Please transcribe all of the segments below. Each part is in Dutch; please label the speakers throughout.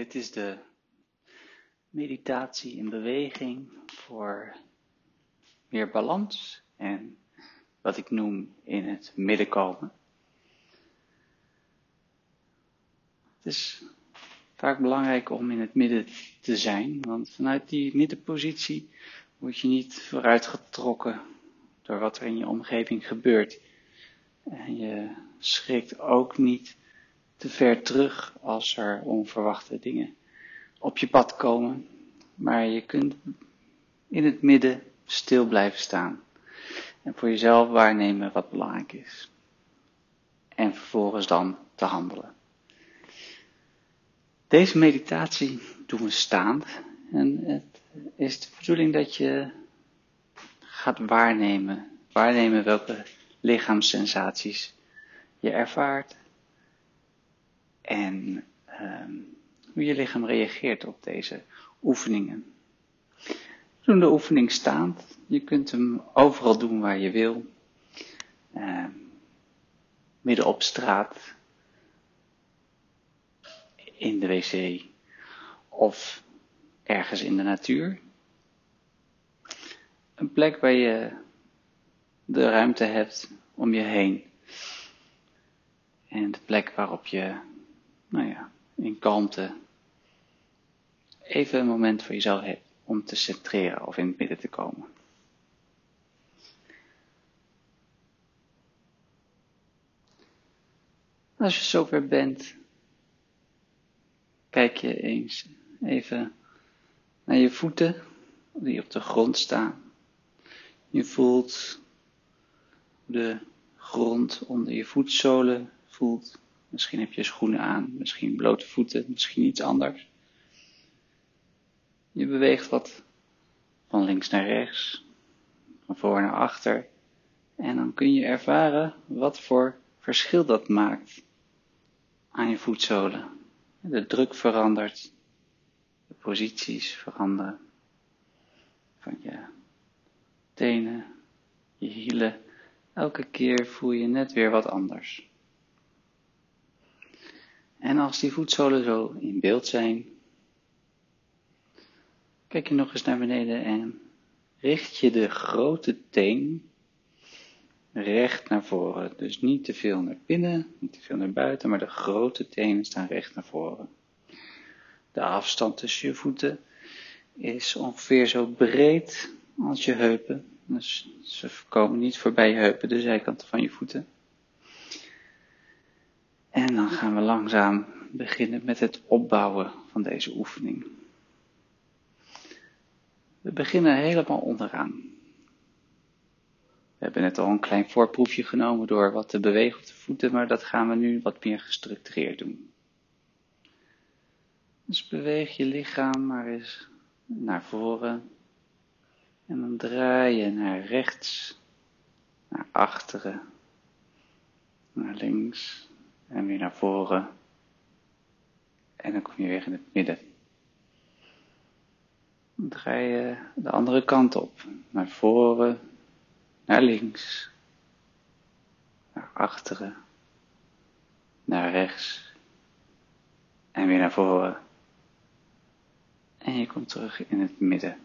Speaker 1: Dit is de meditatie in beweging voor meer balans en wat ik noem in het midden komen. Het is vaak belangrijk om in het midden te zijn, want vanuit die middenpositie word je niet vooruitgetrokken door wat er in je omgeving gebeurt. En je schrikt ook niet te ver terug als er onverwachte dingen op je pad komen. Maar je kunt in het midden stil blijven staan. En voor jezelf waarnemen wat belangrijk is. En vervolgens dan te handelen. Deze meditatie doen we staand. En het is de bedoeling dat je gaat waarnemen. Waarnemen welke lichaamssensaties je ervaart. En um, hoe je lichaam reageert op deze oefeningen. We doen de oefening staand. Je kunt hem overal doen waar je wil. Uh, midden op straat, in de wc of ergens in de natuur. Een plek waar je de ruimte hebt om je heen. En de plek waarop je, nou ja, in kalmte even een moment voor jezelf hebt om te centreren of in het midden te komen. Als je zover bent, kijk je eens even naar je voeten die op de grond staan. Je voelt de grond onder je voetzolen voelt. Misschien heb je schoenen aan, misschien blote voeten, misschien iets anders. Je beweegt wat van links naar rechts, van voor naar achter. En dan kun je ervaren wat voor verschil dat maakt aan je voetzolen. De druk verandert, de posities veranderen van je tenen, je hielen. Elke keer voel je net weer wat anders. En als die voetzolen zo in beeld zijn, kijk je nog eens naar beneden en richt je de grote teen recht naar voren. Dus niet te veel naar binnen, niet te veel naar buiten, maar de grote tenen staan recht naar voren. De afstand tussen je voeten is ongeveer zo breed als je heupen. Dus ze komen niet voorbij je heupen, de zijkanten van je voeten. En dan gaan we langzaam beginnen met het opbouwen van deze oefening. We beginnen helemaal onderaan. We hebben net al een klein voorproefje genomen door wat te bewegen op de voeten, maar dat gaan we nu wat meer gestructureerd doen. Dus beweeg je lichaam maar eens naar voren en dan draai je naar rechts, naar achteren, naar links, en weer naar voren. En dan kom je weer in het midden. Dan draai je de andere kant op. Naar voren, naar links, naar achteren, naar rechts. En weer naar voren. En je komt terug in het midden.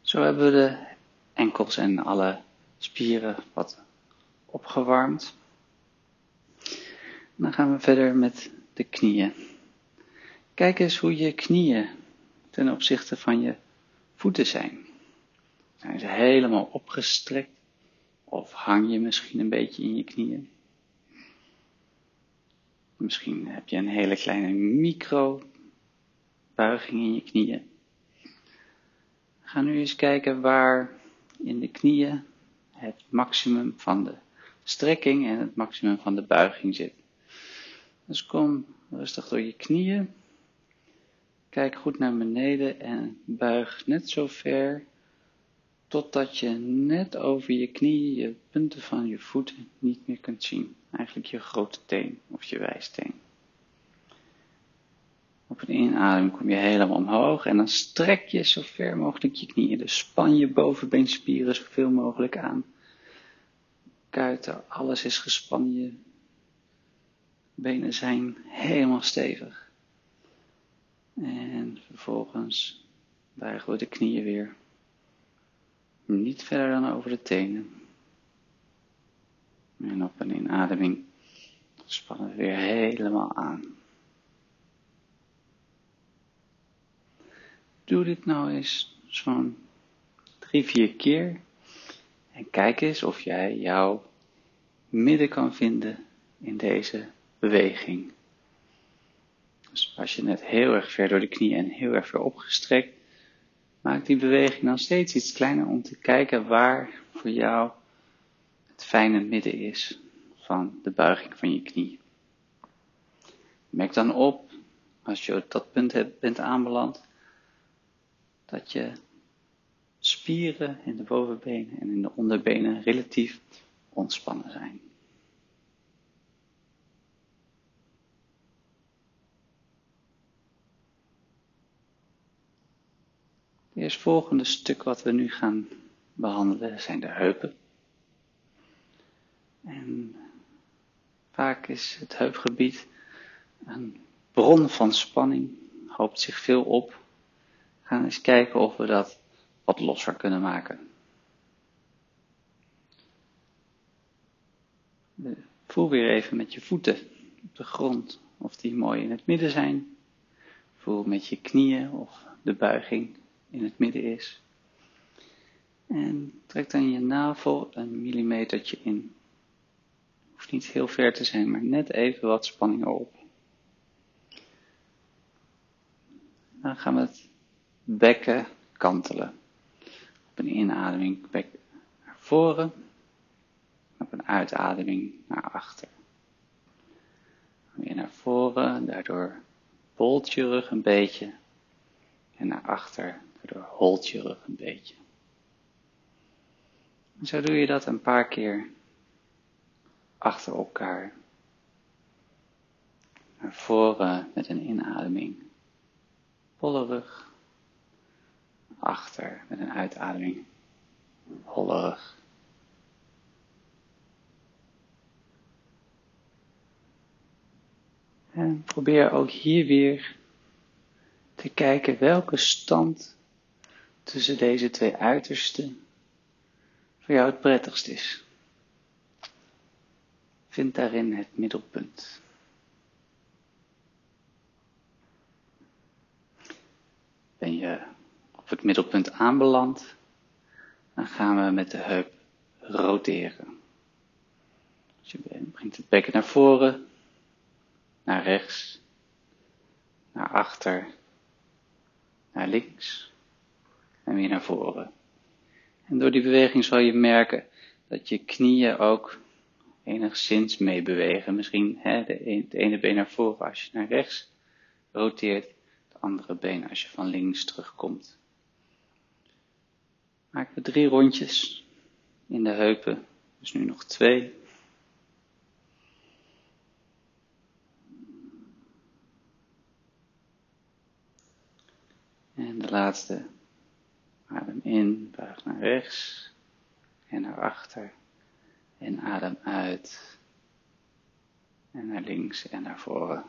Speaker 1: Zo hebben we de enkels en alle spieren wat opgewarmd. Dan gaan we verder met de knieën. Kijk eens hoe je knieën ten opzichte van je voeten zijn. Zijn ze helemaal opgestrekt? Of hang je misschien een beetje in je knieën? Misschien heb je een hele kleine micro buiging in je knieën. Ga nu eens kijken waar in de knieën het maximum van de strekking en het maximum van de buiging zit. Dus kom rustig door je knieën. Kijk goed naar beneden en buig net zo ver totdat je net over je knieën je punten van je voeten niet meer kunt zien. Eigenlijk je grote teen of je wijsteen. Op een inademing kom je helemaal omhoog en dan strek je zo ver mogelijk je knieën. Dus span je bovenbeenspieren zoveel mogelijk aan. Kuiten, alles is gespannen. Je benen zijn helemaal stevig. En vervolgens buigen we de knieën weer. Niet verder dan over de tenen. En op een inademing spannen we weer helemaal aan. Doe dit nou eens zo'n drie, vier keer. En kijk eens of jij jouw midden kan vinden in deze beweging. Dus als je net heel erg ver door de knieën en heel erg ver opgestrekt, maak die beweging dan steeds iets kleiner om te kijken waar voor jou het fijne midden is van de buiging van je knie. Merk dan op, als je op dat punt bent aanbeland, dat je spieren in de bovenbenen en in de onderbenen relatief ontspannen zijn. Het eerstvolgende stuk wat we nu gaan behandelen zijn de heupen. En vaak is het heupgebied een bron van spanning, hoopt zich veel op. Gaan eens kijken of we dat wat losser kunnen maken. Voel weer even met je voeten op de grond of die mooi in het midden zijn. Voel met je knieën of de buiging in het midden is. En trek dan je navel een millimetertje in. Hoeft niet heel ver te zijn, maar net even wat spanning op. Dan gaan we het bekken kantelen. Op een inademing bek naar voren. Op een uitademing naar achter. Weer naar voren, daardoor bolt je rug een beetje. En naar achter, daardoor holt je rug een beetje. En zo doe je dat een paar keer achter elkaar. Naar voren met een inademing. Volle rug. Achter met een uitademing. Holle rug. En probeer ook hier weer te kijken welke stand tussen deze twee uitersten voor jou het prettigst is. Vind daarin het middelpunt. Ben je op het middelpunt aanbeland, dan gaan we met de heup roteren. Dus je brengt het bekken naar voren, naar rechts, naar achter, naar links en weer naar voren. En door die beweging zal je merken dat je knieën ook enigszins meebewegen. Misschien hè, de, het ene been naar voren als je naar rechts roteert, het andere been als je van links terugkomt. Maken we drie rondjes in de heupen, dus nu nog twee. En de laatste. Adem in, buig naar rechts en naar achter. En adem uit. En naar links en naar voren.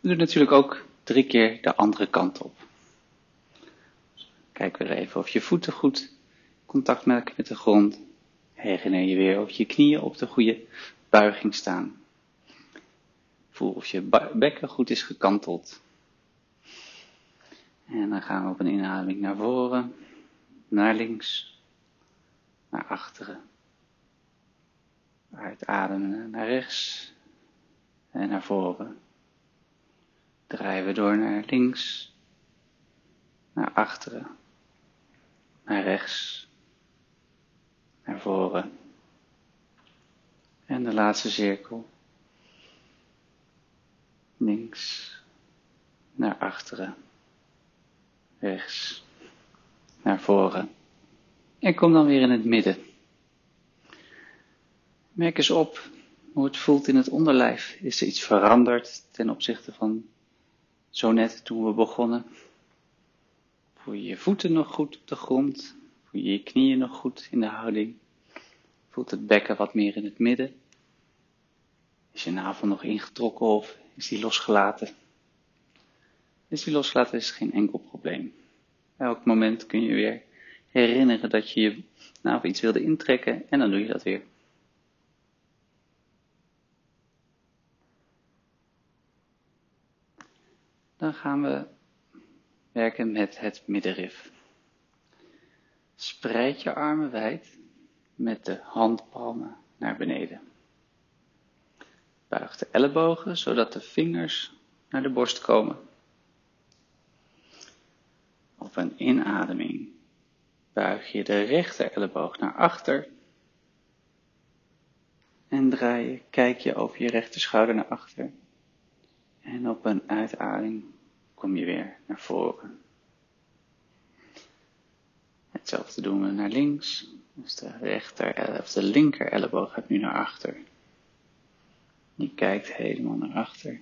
Speaker 1: Doe natuurlijk ook drie keer de andere kant op. Kijk weer even of je voeten goed contact maken met de grond. Herinner je weer of je knieën op de goede buiging staan. Voel of je bekken goed is gekanteld. En dan gaan we op een inademing naar voren, naar links, naar achteren. Uitademen naar rechts en naar voren. Draaien we door naar links, naar achteren, naar rechts, naar voren. En de laatste cirkel. Links, naar achteren, rechts, naar voren. En kom dan weer in het midden. Merk eens op hoe het voelt in het onderlijf. Is er iets veranderd ten opzichte van zo net toen we begonnen? Voel je je voeten nog goed op de grond? Voel je je knieën nog goed in de houding? Voelt het bekken wat meer in het midden? Is je navel nog ingetrokken of is die losgelaten? Als die loslaten is geen enkel probleem. Elk moment kun je weer herinneren dat je je nou, iets wilde intrekken en dan doe je dat weer. Dan gaan we werken met het middenrif. Spreid je armen wijd met de handpalmen naar beneden. Buig de ellebogen zodat de vingers naar de borst komen. Op een inademing buig je de rechter elleboog naar achter. En draai je, kijk je over je rechter schouder naar achter. En op een uitademing kom je weer naar voren. Hetzelfde doen we naar links. Dus de rechter of de linker elleboog gaat nu naar achter. Je kijkt helemaal naar achter.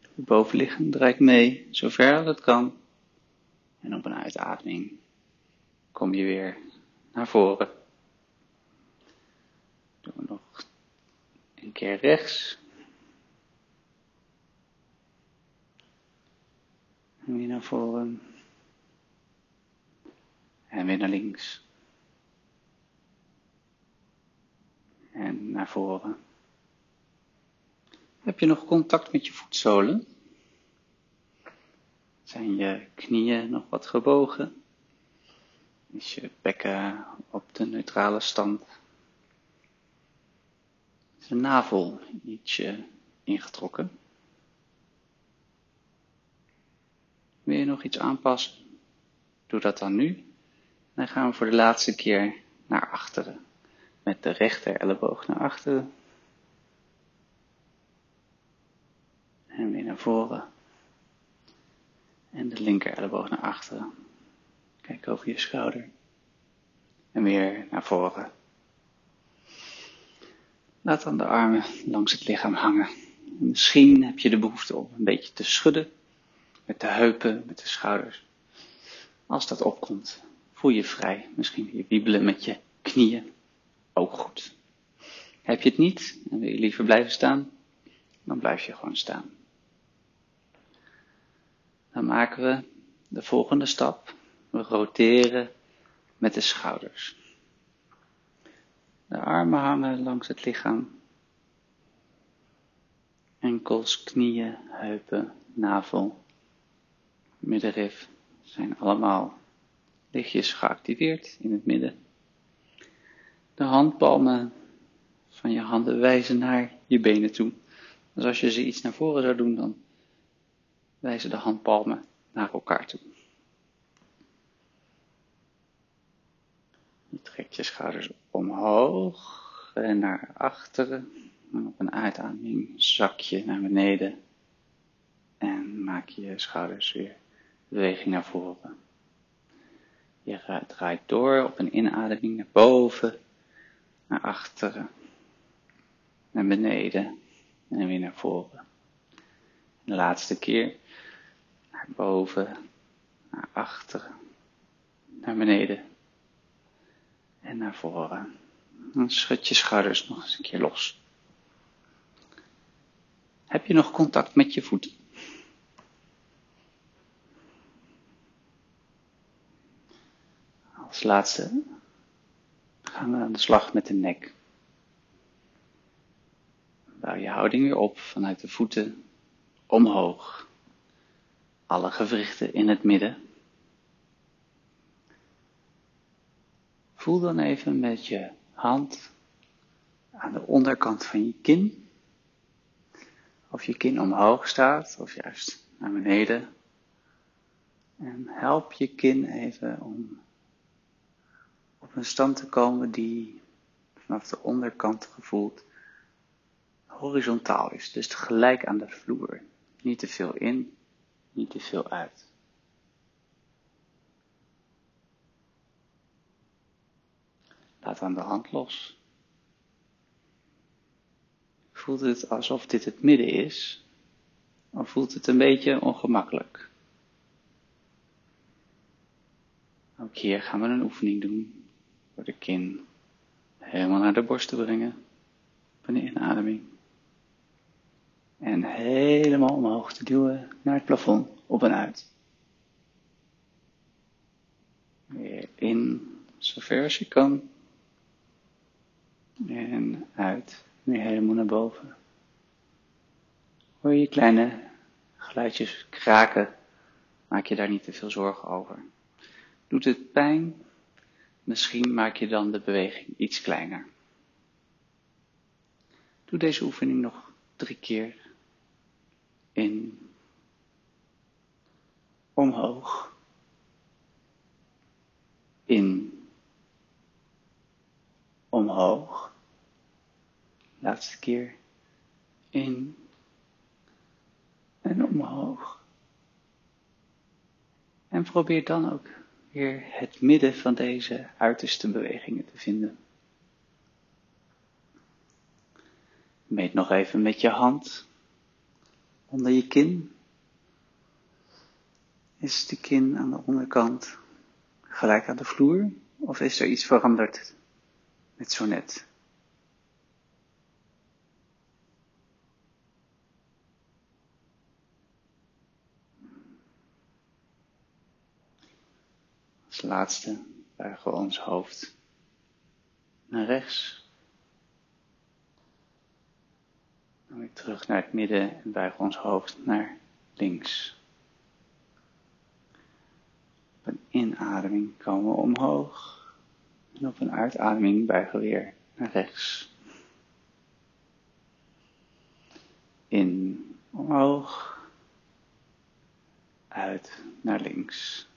Speaker 1: De bovenliggend draait mee, zover dat kan. En op een uitademing kom je weer naar voren. Doen we nog een keer rechts. En weer naar voren. En weer naar links. En naar voren. Heb je nog contact met je voetzolen? Zijn je knieën nog wat gebogen? Is je bekken op de neutrale stand? Is de navel ietsje ingetrokken? Wil je nog iets aanpassen? Doe dat dan nu. Dan gaan we voor de laatste keer naar achteren. Met de rechter elleboog naar achteren. En weer naar voren. En de linker elleboog naar achteren. Kijk over je schouder. En weer naar voren. Laat dan de armen langs het lichaam hangen. Misschien heb je de behoefte om een beetje te schudden. Met de heupen, met de schouders. Als dat opkomt, voel je vrij. Misschien je wiebelen met je knieën. Ook goed. Heb je het niet en wil je liever blijven staan, dan blijf je gewoon staan. Dan maken we de volgende stap. We roteren met de schouders. De armen hangen langs het lichaam. Enkels, knieën, heupen, navel, middenrif zijn allemaal lichtjes geactiveerd in het midden. De handpalmen van je handen wijzen naar je benen toe. Dus als je ze iets naar voren zou doen, dan wijzen de handpalmen naar elkaar toe. Je trekt je schouders omhoog en naar achteren. En op een uitademing zak je naar beneden. En maak je schouders weer beweging naar voren. Je draait door op een inademing naar boven, naar achteren, naar beneden en weer naar voren. De laatste keer naar boven, naar achteren, naar beneden en naar voren. Dan schud je schouders nog eens een keer los. Heb je nog contact met je voeten? Als laatste gaan we aan de slag met de nek. Bouw je houding weer op vanuit de voeten omhoog. Alle gewrichten in het midden. Voel dan even met je hand aan de onderkant van je kin. Of je kin omhoog staat of juist naar beneden. En help je kin even om op een stand te komen die vanaf de onderkant gevoeld horizontaal is. Dus gelijk aan de vloer. Niet te veel in, niet te veel uit. Laat aan de hand los. Voelt het alsof dit het midden is? Of voelt het een beetje ongemakkelijk? Ook hier gaan we een oefening doen. Door de kin helemaal naar de borst te brengen. Op een inademing. En helemaal omhoog te duwen naar het plafond. op en uit. Weer in, zover als je kan. En uit, weer helemaal naar boven. Hoor je kleine geluidjes kraken, maak je daar niet te veel zorgen over. Doet het pijn? Misschien maak je dan de beweging iets kleiner. Doe deze oefening nog drie keer in, omhoog, in, omhoog. Laatste keer in en omhoog. En probeer dan ook weer het midden van deze uiterste bewegingen te vinden. Meet nog even met je hand onder je kin. Is de kin aan de onderkant gelijk aan de vloer of is er iets veranderd met zo net? Als laatste buigen we ons hoofd naar rechts. Dan weer terug naar het midden en buigen ons hoofd naar links. Op een inademing komen we omhoog. En op een uitademing buigen we weer naar rechts. In, omhoog. Uit, naar links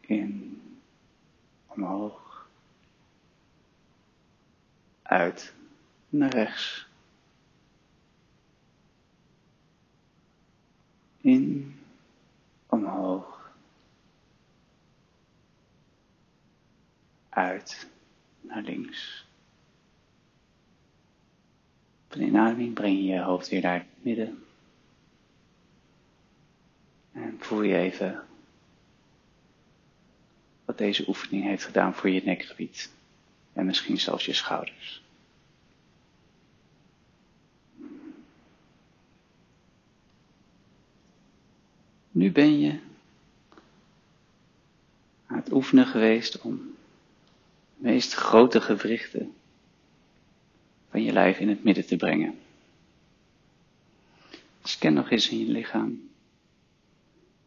Speaker 1: in, omhoog, uit, naar rechts, in, omhoog, uit, naar links. Op een inademing breng je je hoofd weer naar het midden. En voel je even wat deze oefening heeft gedaan voor je nekgebied en misschien zelfs je schouders. Nu ben je aan het oefenen geweest om de meest grote gewrichten van je lijf in het midden te brengen. Scan nog eens in je lichaam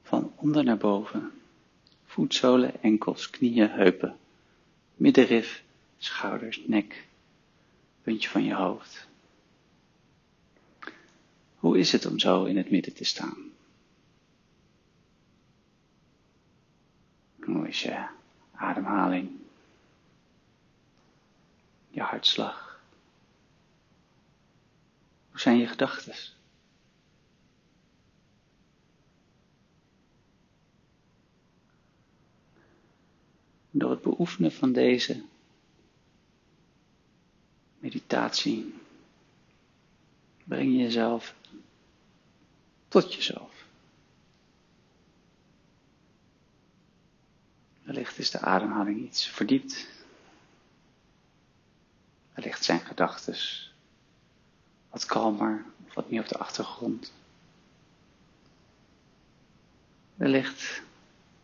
Speaker 1: van onder naar boven voetzolen, enkels, knieën, heupen, middenrif, schouders, nek, puntje van je hoofd. Hoe is het om zo in het midden te staan? Hoe is je ademhaling? Je hartslag? Hoe zijn je gedachten? Door het beoefenen van deze meditatie breng je jezelf tot jezelf. Wellicht is de ademhaling iets verdiept. Wellicht zijn gedachten wat kalmer of wat meer op de achtergrond. Wellicht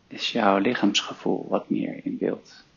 Speaker 1: is jouw lichaamsgevoel wat meer in beeld.